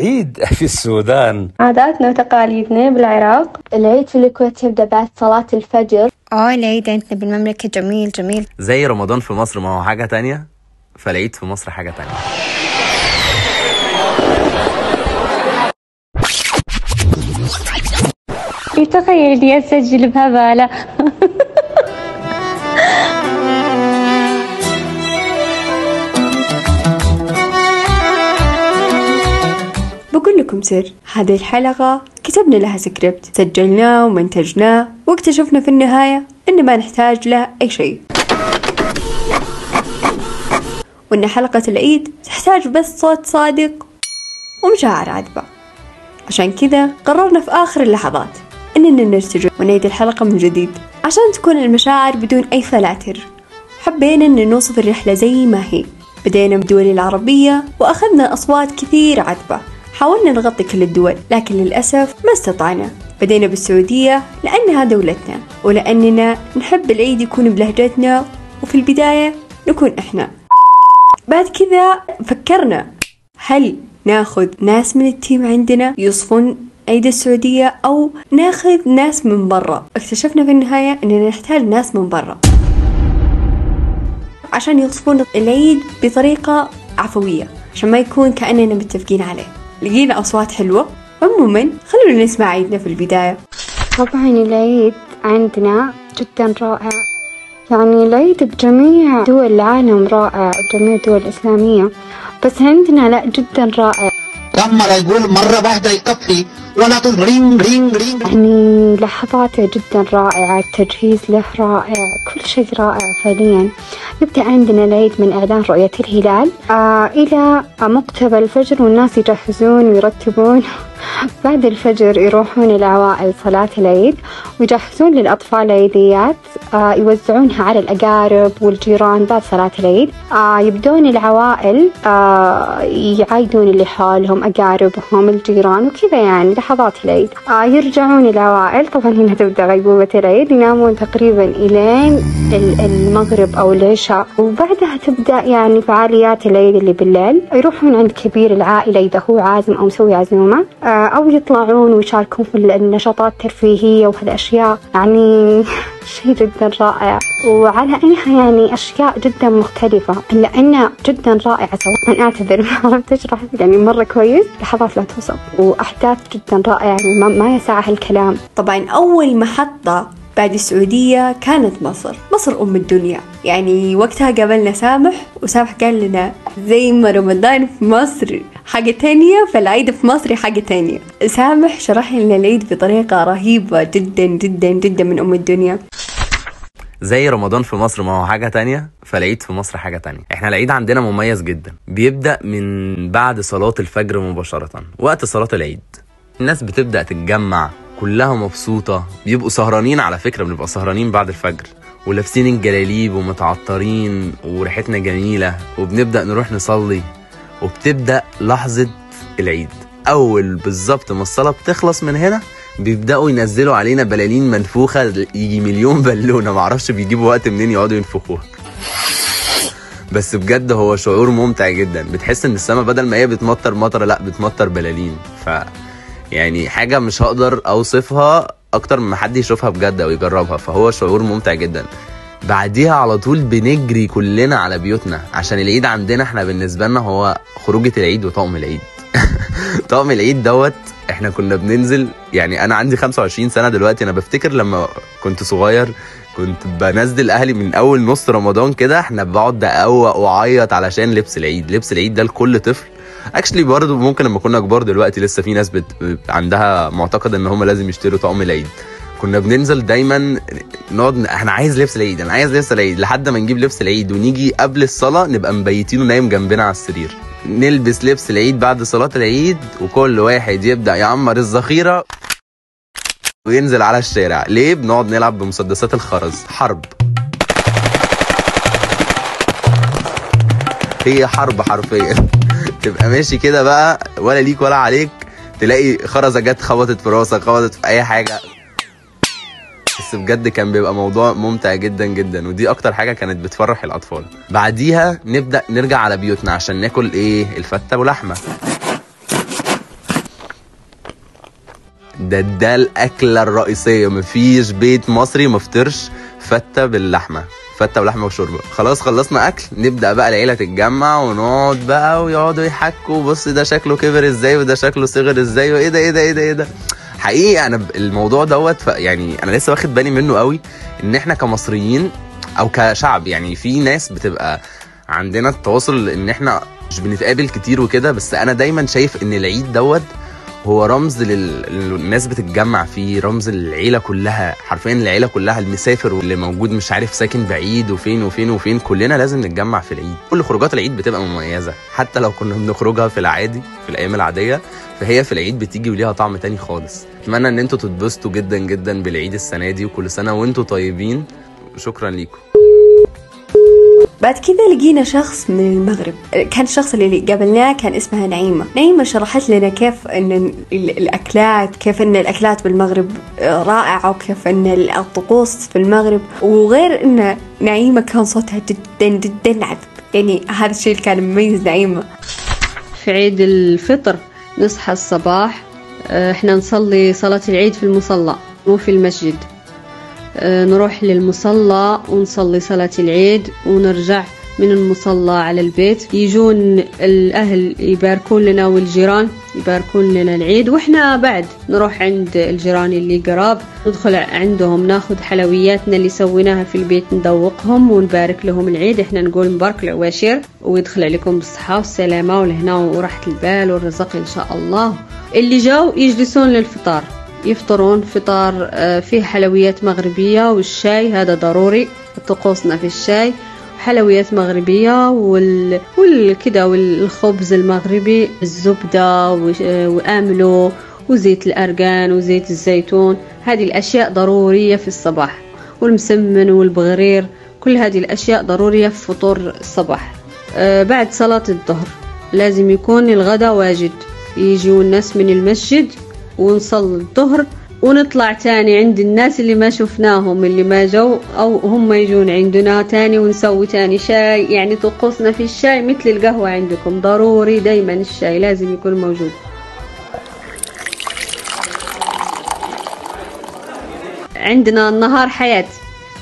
العيد في السودان. عاداتنا وتقاليدنا بالعراق. العيد في الكويت يبدأ بعد صلاة الفجر. آه العيد عندنا بالمملكة جميل جميل. زي رمضان في مصر ما هو حاجة تانية فالعيد في مصر حاجة تانية. تخيل اني أسجل بهبالة لكم سر هذه الحلقة كتبنا لها سكريبت. سجلناه ومنتجناه. واكتشفنا في النهاية إن ما نحتاج له أي شيء. وإن حلقة العيد تحتاج بس صوت صادق ومشاعر عذبة. عشان كذا قررنا في آخر اللحظات إننا نرتجل ونعيد الحلقة من جديد عشان تكون المشاعر بدون أي فلاتر. حبينا إن نوصف الرحلة زي ما هي. بدينا بدول العربية وأخذنا أصوات كثير عذبة. حاولنا نغطي كل الدول لكن للأسف ما استطعنا. بدينا بالسعودية لأنها دولتنا ولأننا نحب العيد يكون بلهجتنا وفي البداية نكون إحنا. بعد كذا فكرنا هل ناخذ ناس من التيم عندنا يوصفون عيد السعودية أو ناخذ ناس من برا؟ اكتشفنا في النهاية أننا نحتاج ناس من برا. عشان يوصفون العيد بطريقة عفوية عشان ما يكون كأننا متفقين عليه. لقينا أصوات حلوة. عموما خلونا نسمع عيدنا في البداية. طبعا العيد. عندنا جدا رائع. يعني العيد بجميع دول العالم رائع جميع الدول الإسلامية. بس عندنا لا جدا رائع. كم مرة يقول مرة واحدة يكفي. ولا تقول ring ring ring يعني لحظاته جدا رائعة التجهيز له رائع كل شيء رائع فعليا. يبدأ عندنا العيد من إعلان رؤية الهلال. آه إلى مقتبل الفجر والناس يجهزون ويرتبون. بعد الفجر يروحون العوائل صلاة العيد ويجهزون للأطفال عيديات. آه يوزعونها على الأقارب والجيران بعد صلاة العيد. آه يبدون العوائل آه يعايدون اللي حولهم أقاربهم الجيران وكذا يعني. لحظات العيد. آه يرجعون العوائل طبعا هنا تبدأ غيبوبة العيد. ينامون تقريبا إلين المغرب أو العشاء. وبعدها تبدأ يعني فعاليات العيد اللي بالليل. يروحون عند كبير العائلة إذا هو عازم أو مسوي عزومة. أو يطلعون ويشاركون في النشاطات الترفيهية وهالأشياء. يعني شيء جدا رائع. وعلى انها يعني أشياء جدا مختلفة. لانها جدا رائعة سواء أعتذر ما عرفت اشرح يعني مرة كويس. لحظات لا توصف وأحداث جدا رائعة يعني ما, يسعها الكلام طبعا أول محطة بعد السعودية كانت مصر. مصر أم الدنيا. يعني وقتها قابلنا سامح وسامح قال لنا زي ما رمضان في مصر حاجة تانية فالعيد في مصر حاجة تانية. سامح شرح لنا العيد بطريقة رهيبة جدا جدا جدا من أم الدنيا. زي رمضان في مصر ما هو حاجة تانية فالعيد في مصر حاجة تانية. إحنا العيد عندنا مميز جدا. بيبدأ من بعد صلاة الفجر مباشرة وقت صلاة العيد. الناس بتبدأ تتجمع كلها مبسوطة. بيبقوا سهرانين على فكرة بنبقى سهرانين بعد الفجر. ولابسين الجلاليب ومتعطرين وريحتنا جميلة وبنبدأ نروح نصلي. وبتبدأ لحظة العيد. أول بالظبط ما الصلاة بتخلص من هنا بيبدأوا ينزلوا علينا بلالين منفوخة يجي مليون بالونة. معرفش بيجيبوا وقت منين يقعدوا ينفخوها. بس بجد هو شعور ممتع جدا. بتحس إن السما بدل ما هي بتمطر مطرة لأ بتمطر بلالين. ف يعني حاجة مش هقدر أوصفها أكتر من حد يشوفها بجد أو يجربها. فهو شعور ممتع جدا. بعديها على طول بنجري كلنا على بيوتنا. عشان العيد عندنا إحنا بالنسبة لنا هو خروجة العيد وطقم العيد. طقم العيد دوت إحنا كنا بننزل يعني أنا عندي 25 سنة دلوقتي أنا بفتكر لما كنت صغير كنت بنزل أهلي من أول نص رمضان كده إحنا بقعد اقوق وأعيط علشان لبس العيد. لبس العيد ده لكل طفل. اكشلي برضه ممكن لما كنا كبار دلوقتي لسه في ناس بت... عندها معتقد إن هم لازم يشتروا طقم العيد. كنا بننزل دايما نقعد أنا عايز لبس العيد أنا عايز لبس العيد لحد ما نجيب لبس العيد ونيجي قبل الصلاة نبقى مبيتينه نايم جنبنا على السرير. نلبس لبس العيد بعد صلاة العيد وكل واحد يبدأ يعمر الذخيرة وينزل على الشارع. ليه؟ بنقعد نلعب بمسدسات الخرز. حرب. هي حرب حرفيا. تبقى ماشي كده بقى ولا ليك ولا عليك تلاقي خرزة جت خبطت في راسك خبطت في أي حاجة. بس بجد كان بيبقى موضوع ممتع جدا جدا ودي أكتر حاجة كانت بتفرح الأطفال. بعديها نبدأ نرجع على بيوتنا عشان ناكل إيه؟ الفتة ولحمة. ده ده الأكلة الرئيسية مفيش بيت مصري مفطرش فتة باللحمة فتة ولحمة وشوربة. خلاص خلصنا أكل نبدأ بقى العيلة تتجمع ونقعد بقى ويقعدوا يحكوا بص ده شكله كبر إزاي وده شكله صغر إزاي وإيه ده إيه ده إيه ده إيه ده. حقيقي أنا الموضوع دوت يعني أنا لسه واخد بالي منه قوي إن إحنا كمصريين أو كشعب يعني في ناس بتبقى عندنا التواصل إن إحنا مش بنتقابل كتير وكده بس أنا دايما شايف إن العيد دوت هو رمز لل- للناس بتتجمع فيه رمز للعيلة كلها. حرفيا العيلة كلها المسافر واللي موجود مش عارف ساكن بعيد وفين وفين وفين كلنا لازم نتجمع في العيد. كل خروجات العيد بتبقى مميزة. حتى لو كنا بنخرجها في العادي في الأيام العادية فهي في العيد بتيجي وليها طعم تاني خالص. أتمنى إن أنتوا تتبسطوا جدا جدا بالعيد السنة دي وكل سنة وأنتوا طيبين. شكرا ليكم. بعد كذا لقينا شخص من المغرب. كان الشخص اللي قابلناه كان اسمها نعيمة. نعيمة شرحت لنا كيف أن ال- الأكلات كيف أن الأكلات بالمغرب رائعة وكيف أن الطقوس في المغرب. وغير أن نعيمة كان صوتها جدا جدا عذب. يعني هذا الشيء اللي كان مميز نعيمة. في عيد الفطر نصحى الصباح آه، إحنا نصلي صلاة العيد في المصلى مو في المسجد. نروح للمصلى ونصلي صلاة العيد ونرجع من المصلى على البيت. يجون الأهل يباركون لنا والجيران يباركون لنا العيد. وإحنا بعد نروح عند الجيران اللي قراب ندخل عندهم ناخذ حلوياتنا اللي سويناها في البيت ندوقهم ونبارك لهم العيد. إحنا نقول مبارك العواشر ويدخل عليكم بالصحة والسلامة والهنا وراحة البال والرزق إن شاء الله. اللي جاو يجلسون للفطار. يفطرون فطار آه، فيه حلويات مغربية والشاي هذا ضروري. طقوسنا في الشاي حلويات مغربية وال... والكدا والخبز المغربي الزبدة آه، وآملو وزيت الأرقان وزيت الزيتون. هذه الأشياء ضرورية في الصباح. والمسمن والبغرير كل هذه الأشياء ضرورية في فطور الصباح. آه، بعد صلاة الظهر لازم يكون الغداء واجد. يجوا الناس من المسجد ونصلي الظهر ونطلع تاني عند الناس اللي ما شفناهم اللي ما جو أو هم يجون عندنا تاني ونسوي تاني شاي. يعني طقوسنا في الشاي مثل القهوة عندكم ضروري دايما الشاي لازم يكون موجود. عندنا النهار حياة.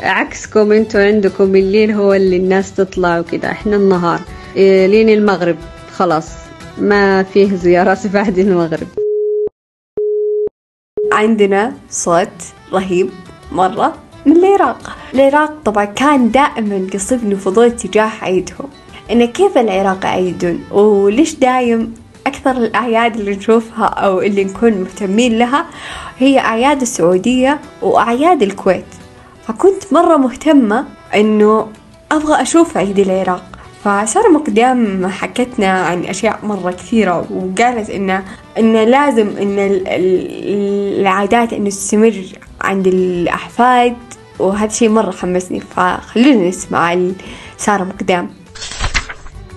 عكسكم أنتوا عندكم الليل هو اللي الناس تطلع وكده إحنا النهار. إيه، لين المغرب. خلاص. ما فيه زيارات بعد المغرب. عندنا صوت رهيب مرة من العراق. العراق طبعا كان دائما يصيبني فضول تجاه عيدهم. إن كيف العراق يعيدون؟ وليش دايم أكثر الأعياد اللي نشوفها أو اللي نكون مهتمين لها هي أعياد السعودية وأعياد الكويت. فكنت مرة مهتمة إنه أبغى أشوف عيد العراق. فسارة مقدام حكتنا عن أشياء مرة كثيرة وقالت إنه إنه لازم إن ال- ال- العادات إنه تستمر عند الأحفاد وهذا الشيء مرة حمسني فخلونا نسمع سارة مقدام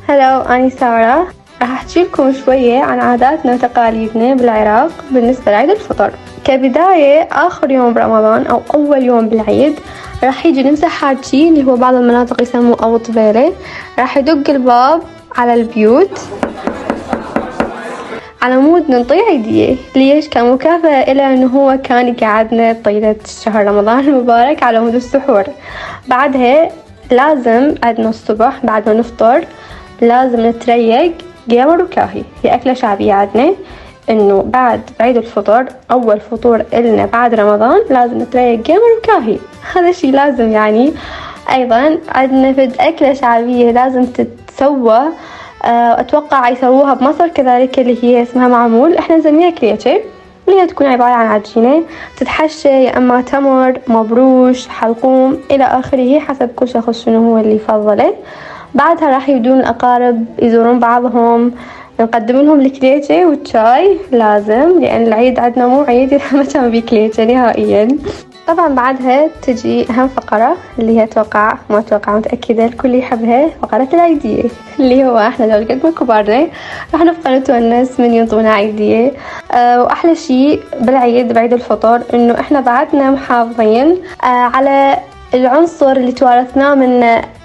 هلو أنا سارة. راح أحكي لكم شوية عن عاداتنا وتقاليدنا بالعراق بالنسبة لعيد الفطر. كبداية آخر يوم برمضان أو أول يوم بالعيد راح يجي نمسح حاجي اللي هو بعض المناطق يسموه أبو طبيلة راح يدق الباب على البيوت. على مود ننطيه عيدية ليش؟ كمكافأة إلى أنه هو كان يقعدنا طيلة شهر رمضان المبارك على مود السحور. بعدها لازم عندنا الصبح بعد ما نفطر لازم نتريق قمر وكاهي هي أكلة شعبية عندنا. إنه بعد عيد الفطر أول فطور إلنا بعد رمضان لازم نتريق قمر وكاهي هذا شي لازم يعني أيضا عندنا فد أكلة شعبية لازم تتسوى آه، أتوقع يسووها بمصر كذلك اللي هي اسمها معمول. إحنا نسميها كليتشي اللي هي تكون عبارة عن عجينة تتحشى يا إما تمر مبروش حلقوم إلى آخره حسب كل شخص شنو هو اللي يفضله. بعدها راح يبدون الأقارب يزورون بعضهم نقدم لهم الكليتشي والشاي لازم لأن العيد عندنا مو عيد إذا ما كان بيه كليتشي نهائيا. طبعا بعدها تجي أهم فقرة اللي هي أتوقع ما أتوقع متأكدة الكل يحبها فقرة العيدية اللي هو إحنا لو قد ما كبرنا راح نبقى نتونس من ينطونا عيدية. أه وأحلى شيء بالعيد بعيد الفطر إنه إحنا بعدنا محافظين أه على العنصر اللي توارثناه من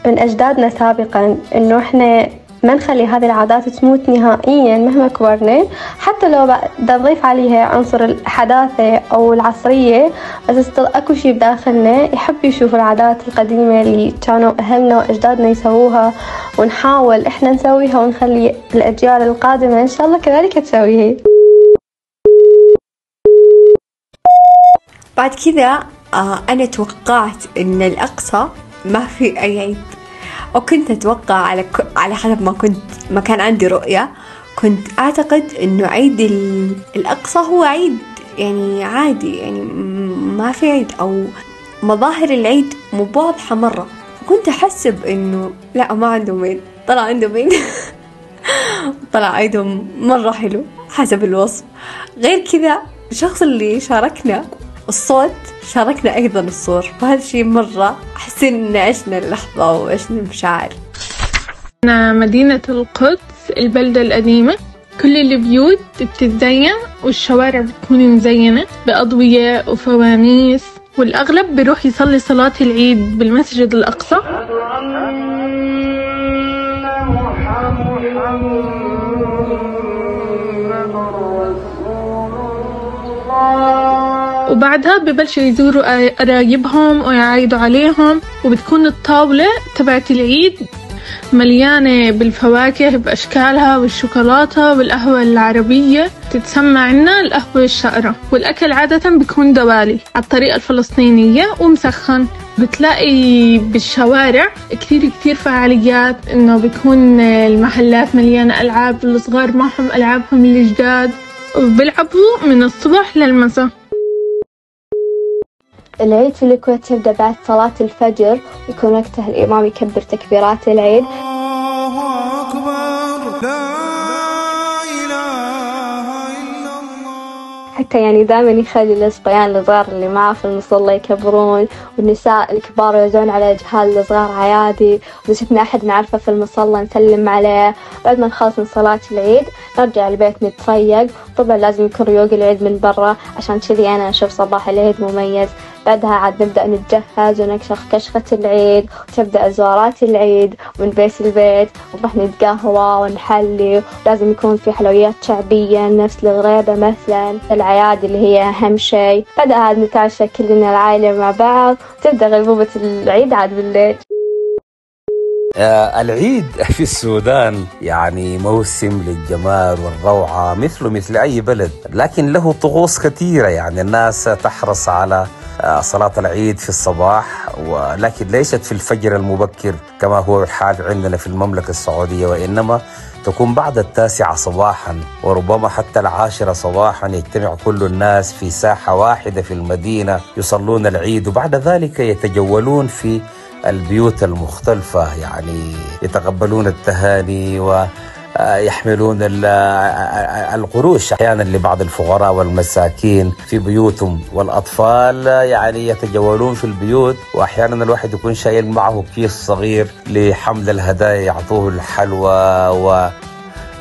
من أجدادنا سابقا إنه إحنا ما نخلي هذه العادات تموت نهائيا مهما كبرنا. حتى لو بدنا نضيف عليها عنصر الحداثة أو العصرية بس استل أكو شي بداخلنا يحب يشوف العادات القديمة اللي كانوا أهلنا وأجدادنا يسووها ونحاول إحنا نسويها ونخلي الأجيال القادمة إن شاء الله كذلك تسويها. بعد كذا آه أنا توقعت إن الأقصى ما في أي عيد أو كنت أتوقع على ك... على حسب ما كنت ما كان عندي رؤية كنت أعتقد إنه عيد ال... الأقصى هو عيد يعني عادي يعني ما في عيد أو مظاهر العيد مو واضحة مرة. كنت أحسب إنه لا ما عندهم عيد. طلع عندهم عيد. طلع عيدهم مرة حلو حسب الوصف. غير كذا الشخص اللي شاركنا الصوت شاركنا أيضا الصور فهذا الشيء مرة حسين إن عشنا اللحظة وعشنا المشاعر مدينة القدس البلدة القديمة. كل البيوت بتتزين والشوارع بتكون مزينة بأضوية وفوانيس والأغلب بيروح يصلي صلاة العيد بالمسجد الأقصى. وبعدها ببلشوا يزوروا قرايبهم ويعايدوا عليهم وبتكون الطاولة تبعت العيد مليانة بالفواكه بأشكالها والشوكولاتة والقهوة العربية. تتسمى عنا القهوة الشقرة والأكل عادة بيكون دوالي على الطريقة الفلسطينية ومسخن. بتلاقي بالشوارع كتير كتير فعاليات إنه بيكون المحلات مليانة ألعاب الصغار معهم ألعابهم الجداد وبيلعبوا من الصبح للمساء. العيد في الكويت تبدأ بعد صلاة الفجر يكون وقتها الإمام يكبر تكبيرات العيد. حتى يعني دائما يخلي الصبيان الصغار اللي معه في المصلى يكبرون والنساء الكبار يوزعون على الأجهال الصغار عيادي. وإذا شفنا أحد نعرفه في المصلى نسلم عليه. بعد ما نخلص من صلاة العيد نرجع البيت نتريق. طبعا لازم يكون ريوق العيد من برا عشان كذي أنا أشوف صباح العيد مميز. بعدها عاد نبدأ نتجهز ونكشخ كشخة العيد وتبدأ زوارات العيد من بيت البيت ونروح نتقهوى ونحلي. ولازم يكون في حلويات شعبية نفس الغريبة مثلا العياد اللي هي أهم شيء. بعدها عاد نتعشى كلنا العائلة مع بعض. وتبدأ غيبوبة العيد عاد بالليل. آه، العيد في السودان يعني موسم للجمال والروعة مثله مثل أي بلد لكن له طقوس كثيرة يعني الناس تحرص على آه، صلاة العيد في الصباح ولكن ليست في الفجر المبكر كما هو الحال عندنا في المملكة السعودية وإنما تكون بعد التاسعة صباحا وربما حتى العاشرة صباحا يجتمع كل الناس في ساحة واحدة في المدينة يصلون العيد وبعد ذلك يتجولون في البيوت المختلفة يعني يتقبلون التهاني ويحملون القروش. أحيانا لبعض الفقراء والمساكين في بيوتهم والأطفال يعني يتجولون في البيوت. وأحيانا الواحد يكون شايل معه كيس صغير لحمل الهدايا يعطوه الحلوى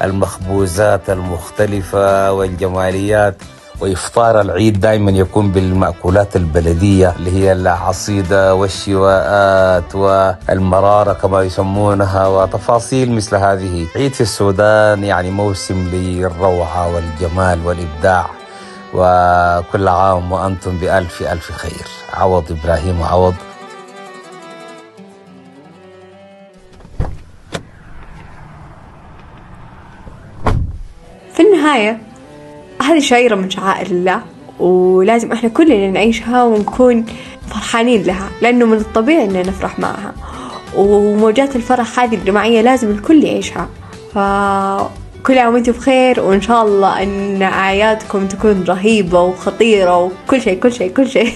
والمخبوزات المختلفة والجماليات. وإفطار العيد دائما يكون بالمأكولات البلدية اللي هي العصيدة والشواءات والمرارة كما يسمونها وتفاصيل مثل هذه. عيد في السودان يعني موسم للروعة والجمال والإبداع وكل عام وأنتم بألف ألف خير. عوض إبراهيم عوض. في النهاية هذه شعيرة من شعائر الله ولازم إحنا كلنا نعيشها ونكون فرحانين لها لأنه من الطبيعي إننا نفرح معها. وموجات الفرح هذه الجماعية لازم الكل يعيشها. فكل عام وأنتم بخير وإن شاء الله إن أعيادكم تكون رهيبة وخطيرة وكل شيء كل شيء كل شيء.